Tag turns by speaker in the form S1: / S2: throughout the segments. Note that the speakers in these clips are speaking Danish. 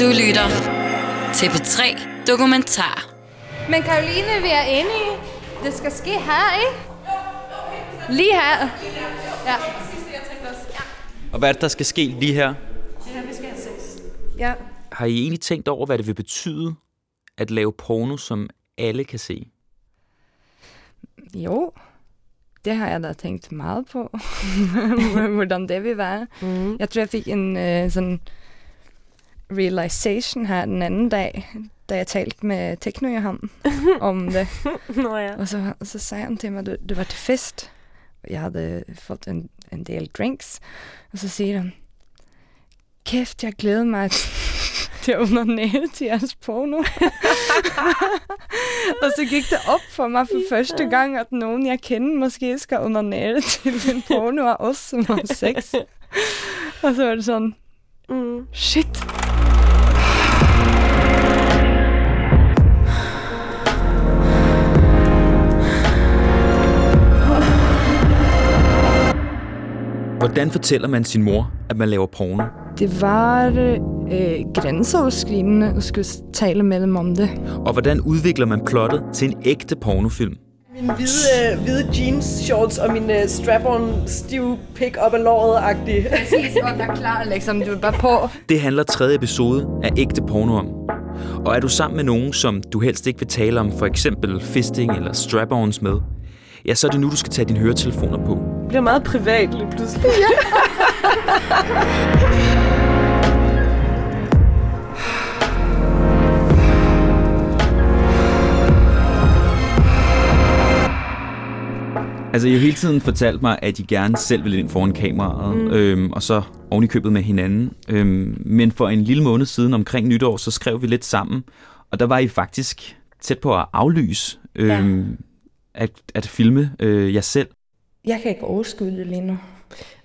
S1: Du lytter til P3 Dokumentar.
S2: Men Karoline, vi er enige. Det skal ske her, ikke? Lige her. Ja.
S3: Og hvad er det, der skal ske lige her?
S2: ja.
S3: Har I egentlig tænkt over, hvad det vil betyde at lave porno, som alle kan se?
S4: Jo, det har jeg da tænkt meget på, hvordan det vil være.
S5: Mm.
S4: Jeg tror, jeg fik en uh, sådan realization her den anden dag, da jeg talte med Tekno Johan om det.
S5: Nå ja.
S4: Og så, så sagde han til mig, du, du var til fest, og jeg havde fået en, en del drinks. Og så siger han, kæft, jeg glæder mig til at undernære til jeres porno. og så gik det op for mig for første gang, at nogen jeg kender måske skal undernære til en porno af os, som har sex. og så var det sådan,
S5: Mm.
S4: shit.
S3: Hvordan fortæller man sin mor, at man laver porno?
S4: Det var øh, grænseoverskridende at skulle tale med dem om det.
S3: Og hvordan udvikler man plottet til en ægte pornofilm?
S6: Min hvide, øh, hvide jeans shorts og min øh, strap-on stiv pick op af låret-agtig.
S4: Præcis, og der er klar, liksom. Du er bare på.
S3: Det handler tredje episode af ægte porno om. Og er du sammen med nogen, som du helst ikke vil tale om, for eksempel fisting eller strap-ons med, ja, så er det nu, du skal tage dine høretelefoner på.
S6: Det bliver meget privat lige pludselig.
S3: Altså, I har hele tiden fortalt mig, at I gerne selv vil ind foran kameraet, mm. øhm, og så oven i købet med hinanden. Øhm, men for en lille måned siden, omkring nytår, så skrev vi lidt sammen, og der var I faktisk tæt på at aflyse øhm, ja. at, at filme øh, jer selv.
S4: Jeg kan ikke overskue det lige nu.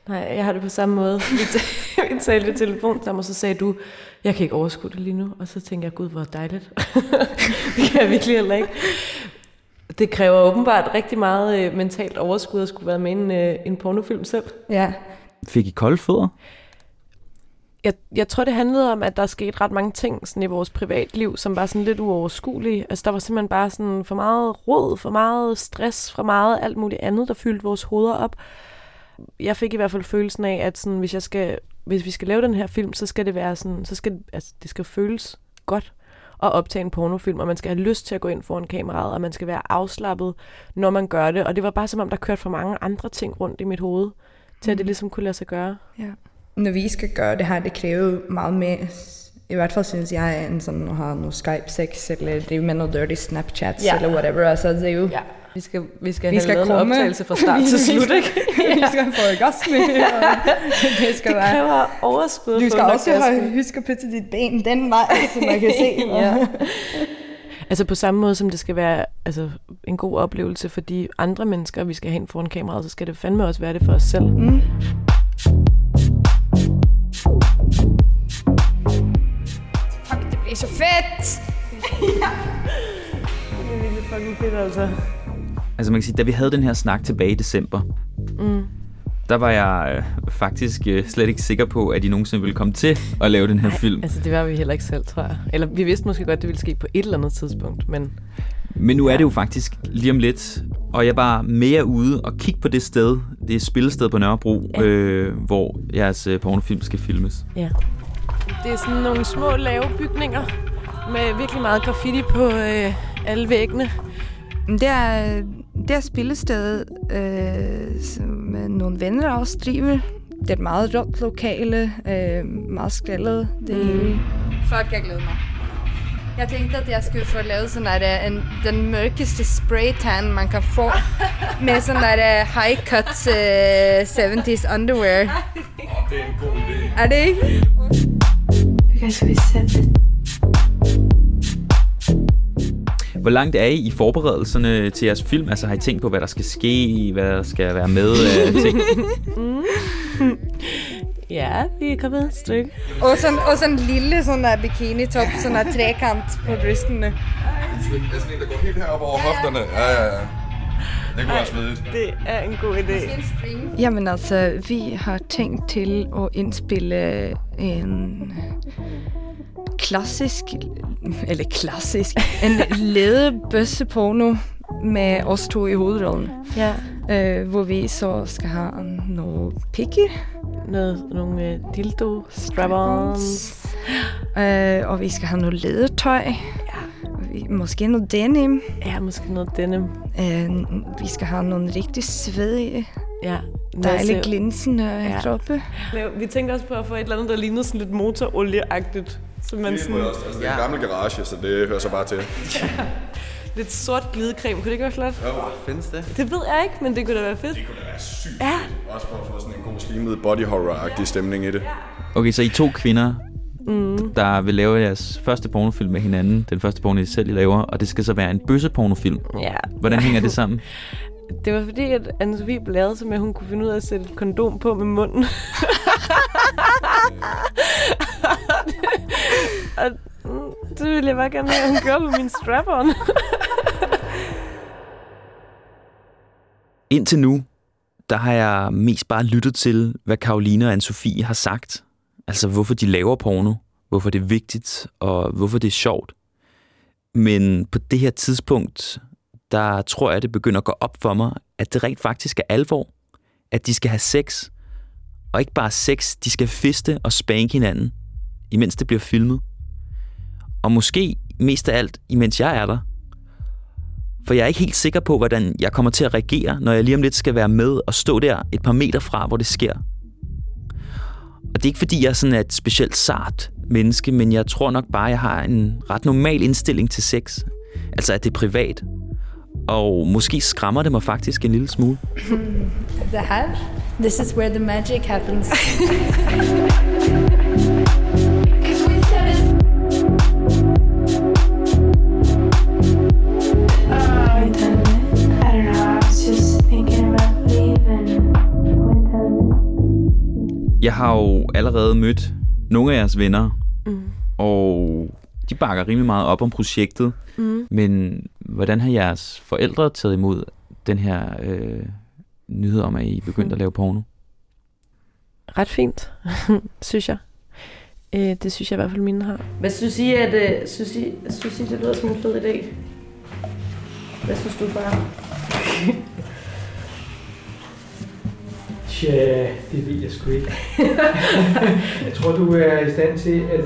S5: Nej, jeg har det på samme måde. Vi ta- vi talte i telefon sammen, og så sagde du, jeg kan ikke overskue det lige nu. Og så tænkte jeg, gud, hvor dejligt. det kan jeg virkelig heller ikke. Det kræver åbenbart rigtig meget øh, mentalt overskud at skulle være med i en, øh, en pornofilm selv.
S4: Ja.
S3: Fik I kolde fødder?
S5: Jeg, jeg tror, det handlede om, at der skete ret mange ting sådan i vores privatliv, som var sådan lidt uoverskuelige. Altså, der var simpelthen bare sådan for meget råd, for meget stress, for meget alt muligt andet, der fyldte vores hoveder op. Jeg fik i hvert fald følelsen af, at sådan, hvis, jeg skal, hvis vi skal lave den her film, så skal det være sådan, så skal, altså, det skal føles godt at optage en pornofilm, og man skal have lyst til at gå ind foran kameraet, og man skal være afslappet, når man gør det. Og det var bare som om, der kørte for mange andre ting rundt i mit hoved, til at det ligesom kunne lade sig gøre.
S4: ja. Når vi skal gøre det her, det kræver meget mere. I hvert fald synes jeg, end sådan at have noget Skype-sex, eller drive med noget dirty Snapchats,
S5: Ja.
S4: eller whatever. Altså, det er jo...
S5: Ja. Vi skal, vi skal,
S4: Vi
S5: have
S4: skal
S5: lavet
S4: komme.
S5: en optagelse fra start til slut, ikke?
S4: vi skal få orgasme. det skal
S5: Det
S4: være...
S5: kræver overskud.
S4: Du skal også have, huske at putte dit ben den vej, så man kan se.
S5: ja. Altså på samme måde som det skal være altså, en god oplevelse for de andre mennesker, vi skal hen foran kameraet, så skal det fandme også være det for os selv.
S4: Mm. Det bliver så fedt!
S5: Det er virkelig fucking fedt, altså.
S3: Altså man kan sige, da vi havde den her snak tilbage i december,
S5: Mm.
S3: der var jeg øh, faktisk øh, slet ikke sikker på, at I nogensinde ville komme til at lave den her film.
S5: Altså det var vi heller ikke selv, tror jeg. Eller vi vidste måske godt, det ville ske på et eller andet tidspunkt, men
S3: Men nu er det jo faktisk lige om lidt, og jeg var mere ude og kigge på det sted, det er spillested på Nørrebro,
S5: Ja.
S3: øh, hvor jeres øh, pornofilm skal filmes.
S5: ja. Det er sådan nogle små lave bygninger med virkelig meget graffiti på øh, alle væggene.
S4: Det er, det er spillestedet, øh, som øh, nogle venner også driver. Det er et meget råt lokale, øh, meget skrællet, det
S5: Mm.
S4: hele. Fuck, jeg glæder mig. Jeg tænkte, at jeg skulle få lavet sådan der, en, den mørkeste spraytan, man kan få. med sådan der high-cut øh, 70s underwear.
S7: Det er en god idé.
S4: Er det ikke?
S8: Because we said.
S3: Hvor langt er I i forberedelserne til jeres film? Altså har I tænkt på, hvad der skal ske, hvad der skal være med af ting?
S5: Ja, vi er kommet et stykke.
S4: Og sådan, og sådan en lille sådan der bikini-top, sådan der trekant på brystene.
S7: Det er sådan en, der går helt herop over hofterne. Ja, ja, ja. Det kunne være svedigt.
S5: Det er en god idé.
S4: Jamen altså, vi har tænkt til at indspille en klassisk, eller klassisk, en ledebøsseporno med os to i hovedrollen.
S5: Ja.
S4: Øh, hvor vi så skal have noget pikke.
S5: Noget, nogle øh, dildo, strap-ons.
S4: Øh, og vi skal have noget ledertøj. Ja. Vi, måske noget denim.
S5: Ja, måske noget denim.
S4: Øh, vi skal have nogle rigtig svedige,
S5: Ja.
S4: dejligt glinsende
S5: Ja.
S4: ja. kroppe.
S5: Vi tænkte også på at få et eller andet, der lignede sådan lidt motorolieagtigt. Så man
S7: Det
S5: sådan,
S7: også. Altså, det er en gammel garage, så det hører så bare til.
S5: lidt sort glidecreme. Kunne det ikke være flot?
S9: Findes det?
S5: Det ved jeg ikke, men det kunne da være fedt.
S7: Det kunne da være sygt.
S5: Ja.
S7: Også for at få sådan en god slimet body horror-agtig stemning i det.
S3: Okay, så I to kvinder, mm. der vil lave jeres første pornofilm med hinanden. Den første porno, I selv laver, og det skal så være en bøssepornofilm.
S5: Ja.
S3: Hvordan hænger det sammen?
S5: Det var fordi, at Anne-Sophie bladrede sig med, at hun kunne finde ud af at sætte et kondom på med munden. og mm, det ville jeg bare gerne have, at hun gjorde med min strap-on.
S3: Indtil nu, der har jeg mest bare lyttet til, hvad Karoline og Anne-Sophie har sagt. Altså, hvorfor de laver porno, hvorfor det er vigtigt, og hvorfor det er sjovt. Men på det her tidspunkt, der tror jeg, det begynder at gå op for mig, at det rent faktisk er alvor. At de skal have sex. Og ikke bare sex, de skal fiste og spanke hinanden, imens det bliver filmet. Og måske mest af alt, imens jeg er der. For jeg er ikke helt sikker på, hvordan jeg kommer til at reagere, når jeg lige om lidt skal være med og stå der et par meter fra, hvor det sker. Og det er ikke fordi, jeg sådan er et specielt sart menneske, men jeg tror nok bare, jeg har en ret normal indstilling til sex. Altså, at det er privat. Og måske skræmmer det mig faktisk en lille smule.
S2: Det her, this is where the magic happens.
S3: Jeg har jo allerede mødt nogle af jeres venner, mm. og de bakker rimelig meget op om projektet. Mm. Men hvordan har jeres forældre taget imod den her øh, nyhed om, at I er begyndt at lave porno?
S5: Ret fint, synes jeg. Øh, det synes jeg i hvert fald, mine har.
S6: Hvad synes I, at, uh, synes, I, synes I, det lyder som en fed idé? Hvad synes du, far?
S10: Tja, det ved jeg sgu ikke. jeg tror, du er i stand til at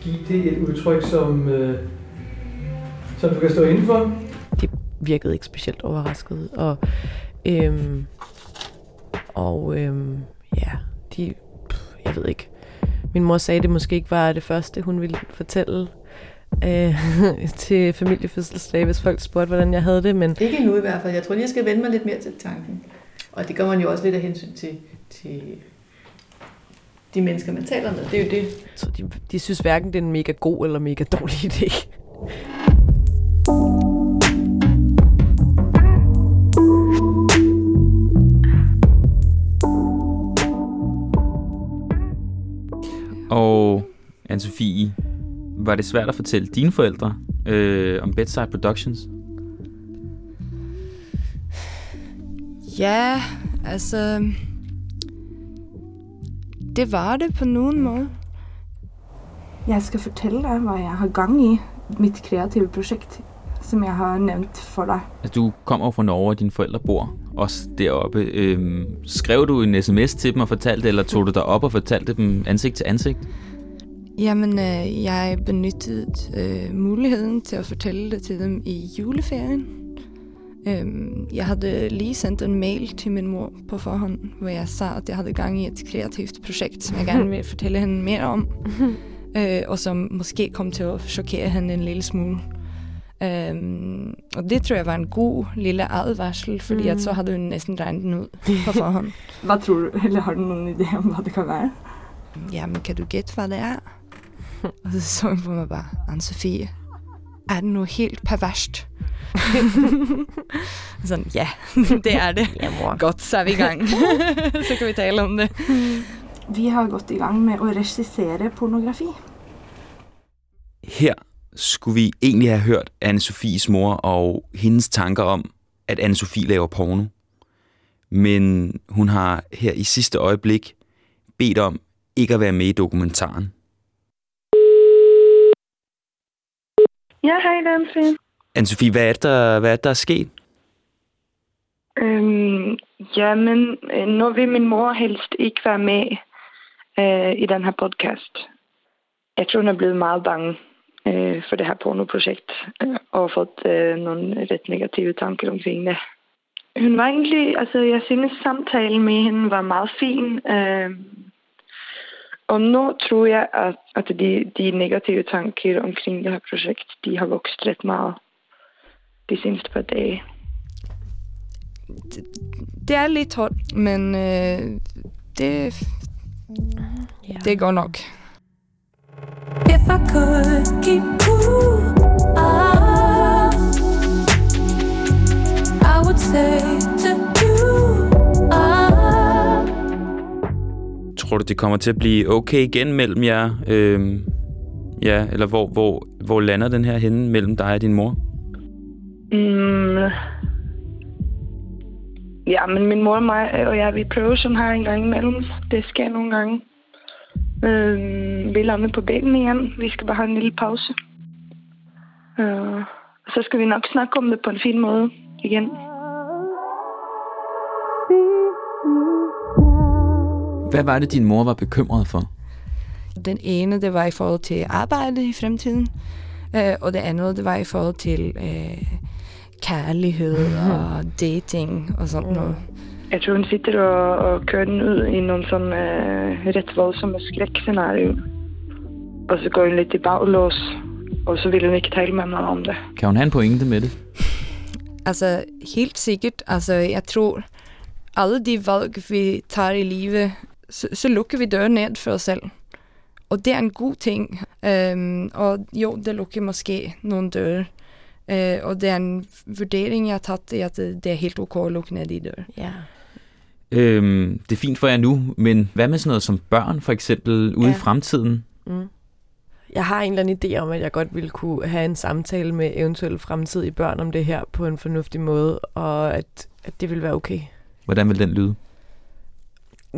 S10: give det et udtryk, som, øh, som du kan stå indenfor.
S5: De virkede ikke specielt overrasket. Og, øhm, og øhm, ja, de, pff, jeg ved ikke. Min mor sagde, det måske ikke var det første, hun ville fortælle øh, til familiefødselsdag, hvis folk spurgte, hvordan jeg havde det. Men
S11: Ikke endnu i hvert fald. Jeg tror lige, jeg skal vende mig lidt mere til tanken. Og det gør man jo også lidt af hensyn til, til de mennesker, man taler med.
S5: det er jo det. Så de, de synes hverken, det er en mega god eller mega dårlig idé.
S3: Og Anne-Sophie, var det svært at fortælle dine forældre øh, om Bedside Productions?
S4: Ja, altså... Det var det på nogen måde. Jeg skal fortælle dig, hvad jeg har gang i mit kreative projekt, som jeg har nævnt for dig.
S3: Altså, du kommer fra Norge, og dine forældre bor også deroppe. Øhm, skrev du en sms til dem og fortalte, eller tog du dig op og fortalte dem ansigt til ansigt?
S4: Jamen, øh, jeg benyttede øh, muligheden til at fortælle det til dem i juleferien. Øhm, jeg havde lige sendt en mail til min mor på forhånd, hvor jeg sagde, at jeg havde gang i et kreativt projekt, som jeg gerne vil fortælle hende mere om. øh, og som måske kom til at chokere hende en lille smule. Øhm, og det tror jeg var en god lille advarsel, fordi mm. at så havde hun næsten regnet den ud på forhånd. hvad tror du, eller har du nogen idé om, hvad det kan være? Jamen, kan du gætte, hvad det er? og så så hun på mig bare, Anne-Sophie, er det nu helt perverst? Sådan, ja, det er det.
S5: Ja, mor.
S4: Godt, så er vi i gang. så kan vi tale om det. Vi har gått i gang med at regissere pornografi.
S3: Her skulle vi egentlig have hørt Anne-Sophies mor og hendes tanker om, at Anne-Sophie laver porno. Men hun har her i sidste øjeblik bedt om ikke at være med i dokumentaren.
S9: Ja, hej, det er Anne-Sophie.
S3: Anne-Sophie, hvad er der, hvad er der er sket?
S9: Øhm, jamen, øh, nu vil min mor helst ikke være med øh, i den her podcast. Jeg tror, hun er blevet meget bange øh, for det her pornoprojekt øh, og fået øh, nogle ret negative tanker omkring det. Hun var egentlig, altså jeg synes samtalen med hende var meget fin. Øh, og nu tror jeg, at, at de, de negative tanker omkring det her projekt, de har vokset ret meget de seneste par dage.
S4: Det er lidt hårdt, men øh, det, det går nok.
S8: If I could keep cool, ah, I would say
S3: Tror du, det kommer til at blive okay igen mellem jer? Øh, ja, eller hvor, hvor, hvor lander den her henne mellem dig og din mor?
S9: Mm. Ja, men min mor og mig og jeg, vi prøver sådan her en gang imellem. Det sker nogle gange. Øh, vi lander på benene igen. Vi skal bare have en lille pause. Øh, så skal vi nok snakke om det på en fin måde igen.
S3: Hvad var det, din mor var bekymret for?
S4: Den ene, det var i forhold til arbejde i fremtiden, øh, og det andet, det var i forhold til øh, kærlighed og dating og sådan noget.
S9: Jeg tror, hun sitter og, og kører den ud i nogle sådan øh, ret voldsomme skrækscenarier. Og så går hun lidt i baglås, og så vil hun ikke tale med nogen om det.
S3: Kan hun have en pointe med det?
S4: Altså, helt sikkert. Altså, jeg tror, alle de valg, vi tager i livet, så, så lukker vi døren ned for os selv. Og det er en god ting. Um, og jo, det lukker måske nogle døre. Uh, og det er en vurdering, jeg har taget i, at det, det er helt ok at lukke ned de døre.
S5: Ja.
S3: Øhm, det er fint for jer nu, men hvad med sådan noget som børn, for eksempel, ude ja. i fremtiden?
S5: Mm. Jeg har en eller anden idé om, at jeg godt ville kunne have en samtale med eventuelle fremtidige børn om det her på en fornuftig måde, og at, at det vil være okay.
S3: Hvordan vil den lyde?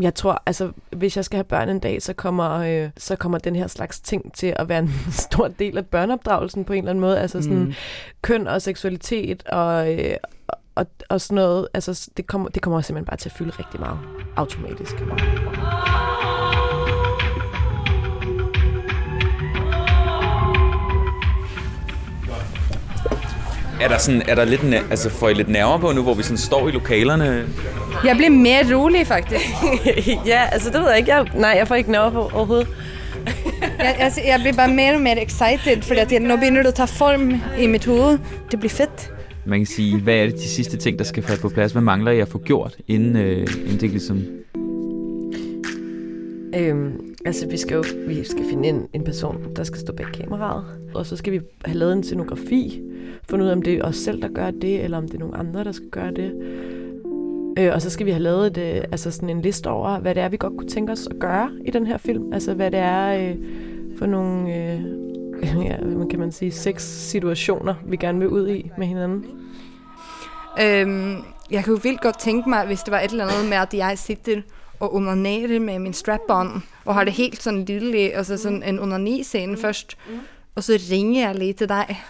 S5: Jeg tror, altså, hvis jeg skal have børn en dag, så kommer, øh, så kommer den her slags ting til at være en stor del af børneopdragelsen på en eller anden måde. Altså sådan
S3: Mm.
S5: køn og seksualitet og, øh, og, og sådan noget. Altså, det kommer, det kommer simpelthen bare til at fylde rigtig meget automatisk.
S3: Er der, sådan, er der lidt, altså får I lidt nerver på nu, hvor vi sådan står i lokalerne?
S4: Jeg bliver mere rolig, faktisk.
S5: ja, altså det ved jeg ikke. Jeg, nej, jeg får ikke nerver på overhovedet.
S4: jeg, jeg, jeg bliver bare mere og mere excited, fordi at jeg, nu begynder det at tage form i mit hoved. Det bliver fedt.
S3: Man kan sige, hvad er det de sidste ting, der skal falde på plads? Hvad mangler jeg at få gjort, inden, øh, inden det ligesom...
S5: Øhm, altså, vi skal jo vi skal finde en, en person, der skal stå bag kameraet. Og så skal vi have lavet en scenografi. Fundet ud af, om det er os selv, der gør det, eller om det er nogle andre, der skal gøre det. Øh, og så skal vi have lavet et, øh, altså sådan en liste over, hvad det er, vi godt kunne tænke os at gøre i den her film. Altså, hvad det er øh, for nogle, øh, ja, hvad kan man sige, seks situationer, vi gerne vil ud i med hinanden.
S4: Øhm, jeg kunne vildt godt tænke mig, hvis det var et eller andet med, at jeg sitter og onanerer med min strap-on, og har det helt sådan lille, altså sådan en onani-scene først, og så ringer jeg lige til dig.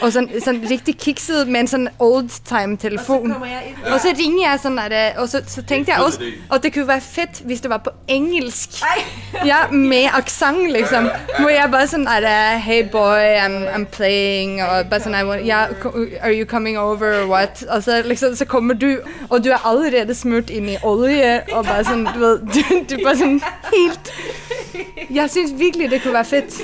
S4: Og sådan, sådan rigtig kikset med en sådan old-time telefon. Og så ringer jeg sådan, at, øh, og så, så tænkte jeg også, og det kunne være fedt, hvis det var på engelsk. Ja, med accent liksom. Hvor jeg bare sådan, at, uh, hey boy, I'm, I'm playing, og bare sådan, I want, yeah, are you coming over, or what? Og så, liksom, så kommer du, og du er allerede smurt ind i olie, og bare sådan, du ved, du, du bare sådan helt... Jeg synes virkelig, det kunne være fedt.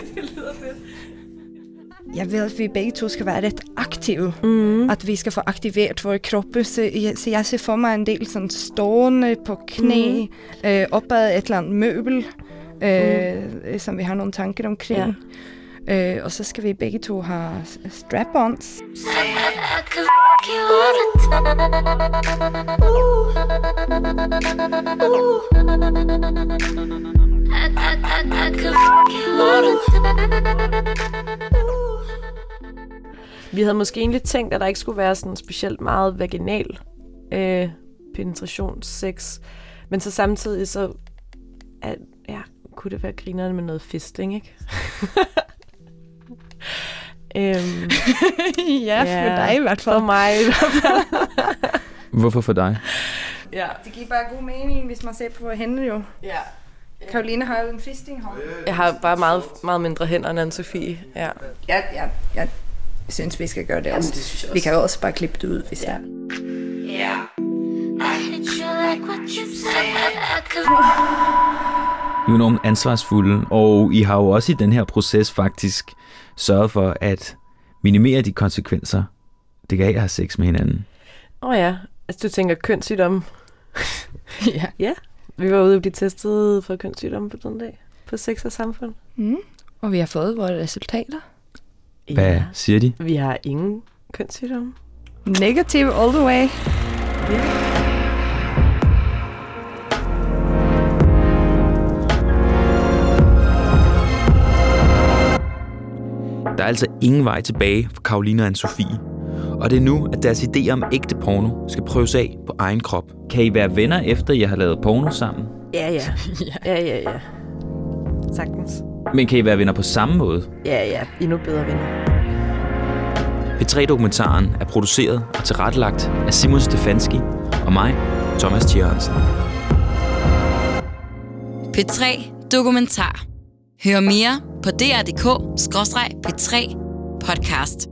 S4: Jeg vil, at vi begge to skal være ret aktive. Mm. At vi skal få aktiveret vores kroppe. Så jeg, så jeg ser for mig en del sådan stående på knæ, mm. øh, op ad et eller andet møbel, øh, som vi har nogle tanker omkring. Ja. Øh, og så skal vi begge to have strap-ons.
S5: Vi havde måske egentlig tænkt, at der ikke skulle være sådan specielt meget vaginal øh, penetrationssex. Men så samtidig så at, ja, kunne det være grinerne med noget fisting, ikke? Øhm,
S4: ja, for dig i hvert fald.
S5: For mig i hvert fald.
S3: Hvorfor for dig?
S5: ja.
S4: Det giver bare god mening, hvis man ser på hende jo.
S5: ja.
S4: Karoline har jo en fistinghånd.
S5: Jeg har bare meget, meget mindre hænder end Anne-Sophie. Ja.
S4: Ja, ja, jeg synes, vi skal gøre det også.
S11: det synes jeg
S4: Vi
S11: også.
S4: kan jo også bare klippe det ud, hvis ja.
S8: You said
S3: I er jo enormt ansvarsfulde, og I har jo også i den her proces faktisk sørget for at minimere de konsekvenser, det kan have at have sex med hinanden.
S5: Åh oh ja, altså du tænker kønssygdomme.
S4: ja.
S5: Ja, vi var ude og blive testet for kønssygdomme på den dag. På sex og samfund.
S4: Mm. Og vi har fået vores resultater.
S3: Hvad siger de?
S5: Vi har ingen kønssygdomme.
S4: Negative all the way.
S3: Der er altså ingen vej tilbage for Karoline og Anne-Sophie. Og det er nu, at deres idé om ægte porno skal prøves af på egen krop. Kan I være venner, efter I har lavet porno sammen?
S5: Ja, ja. ja, ja, ja. Sagtens.
S3: Men kan I være venner på samme måde?
S5: Ja, ja. Endnu bedre venner.
S3: P3-dokumentaren er produceret og tilrettelagt af Simon Stefanski og mig, Thomas Tjørnsen.
S1: P3 Dokumentar. Hør mere på dr.dk-p3 podcast.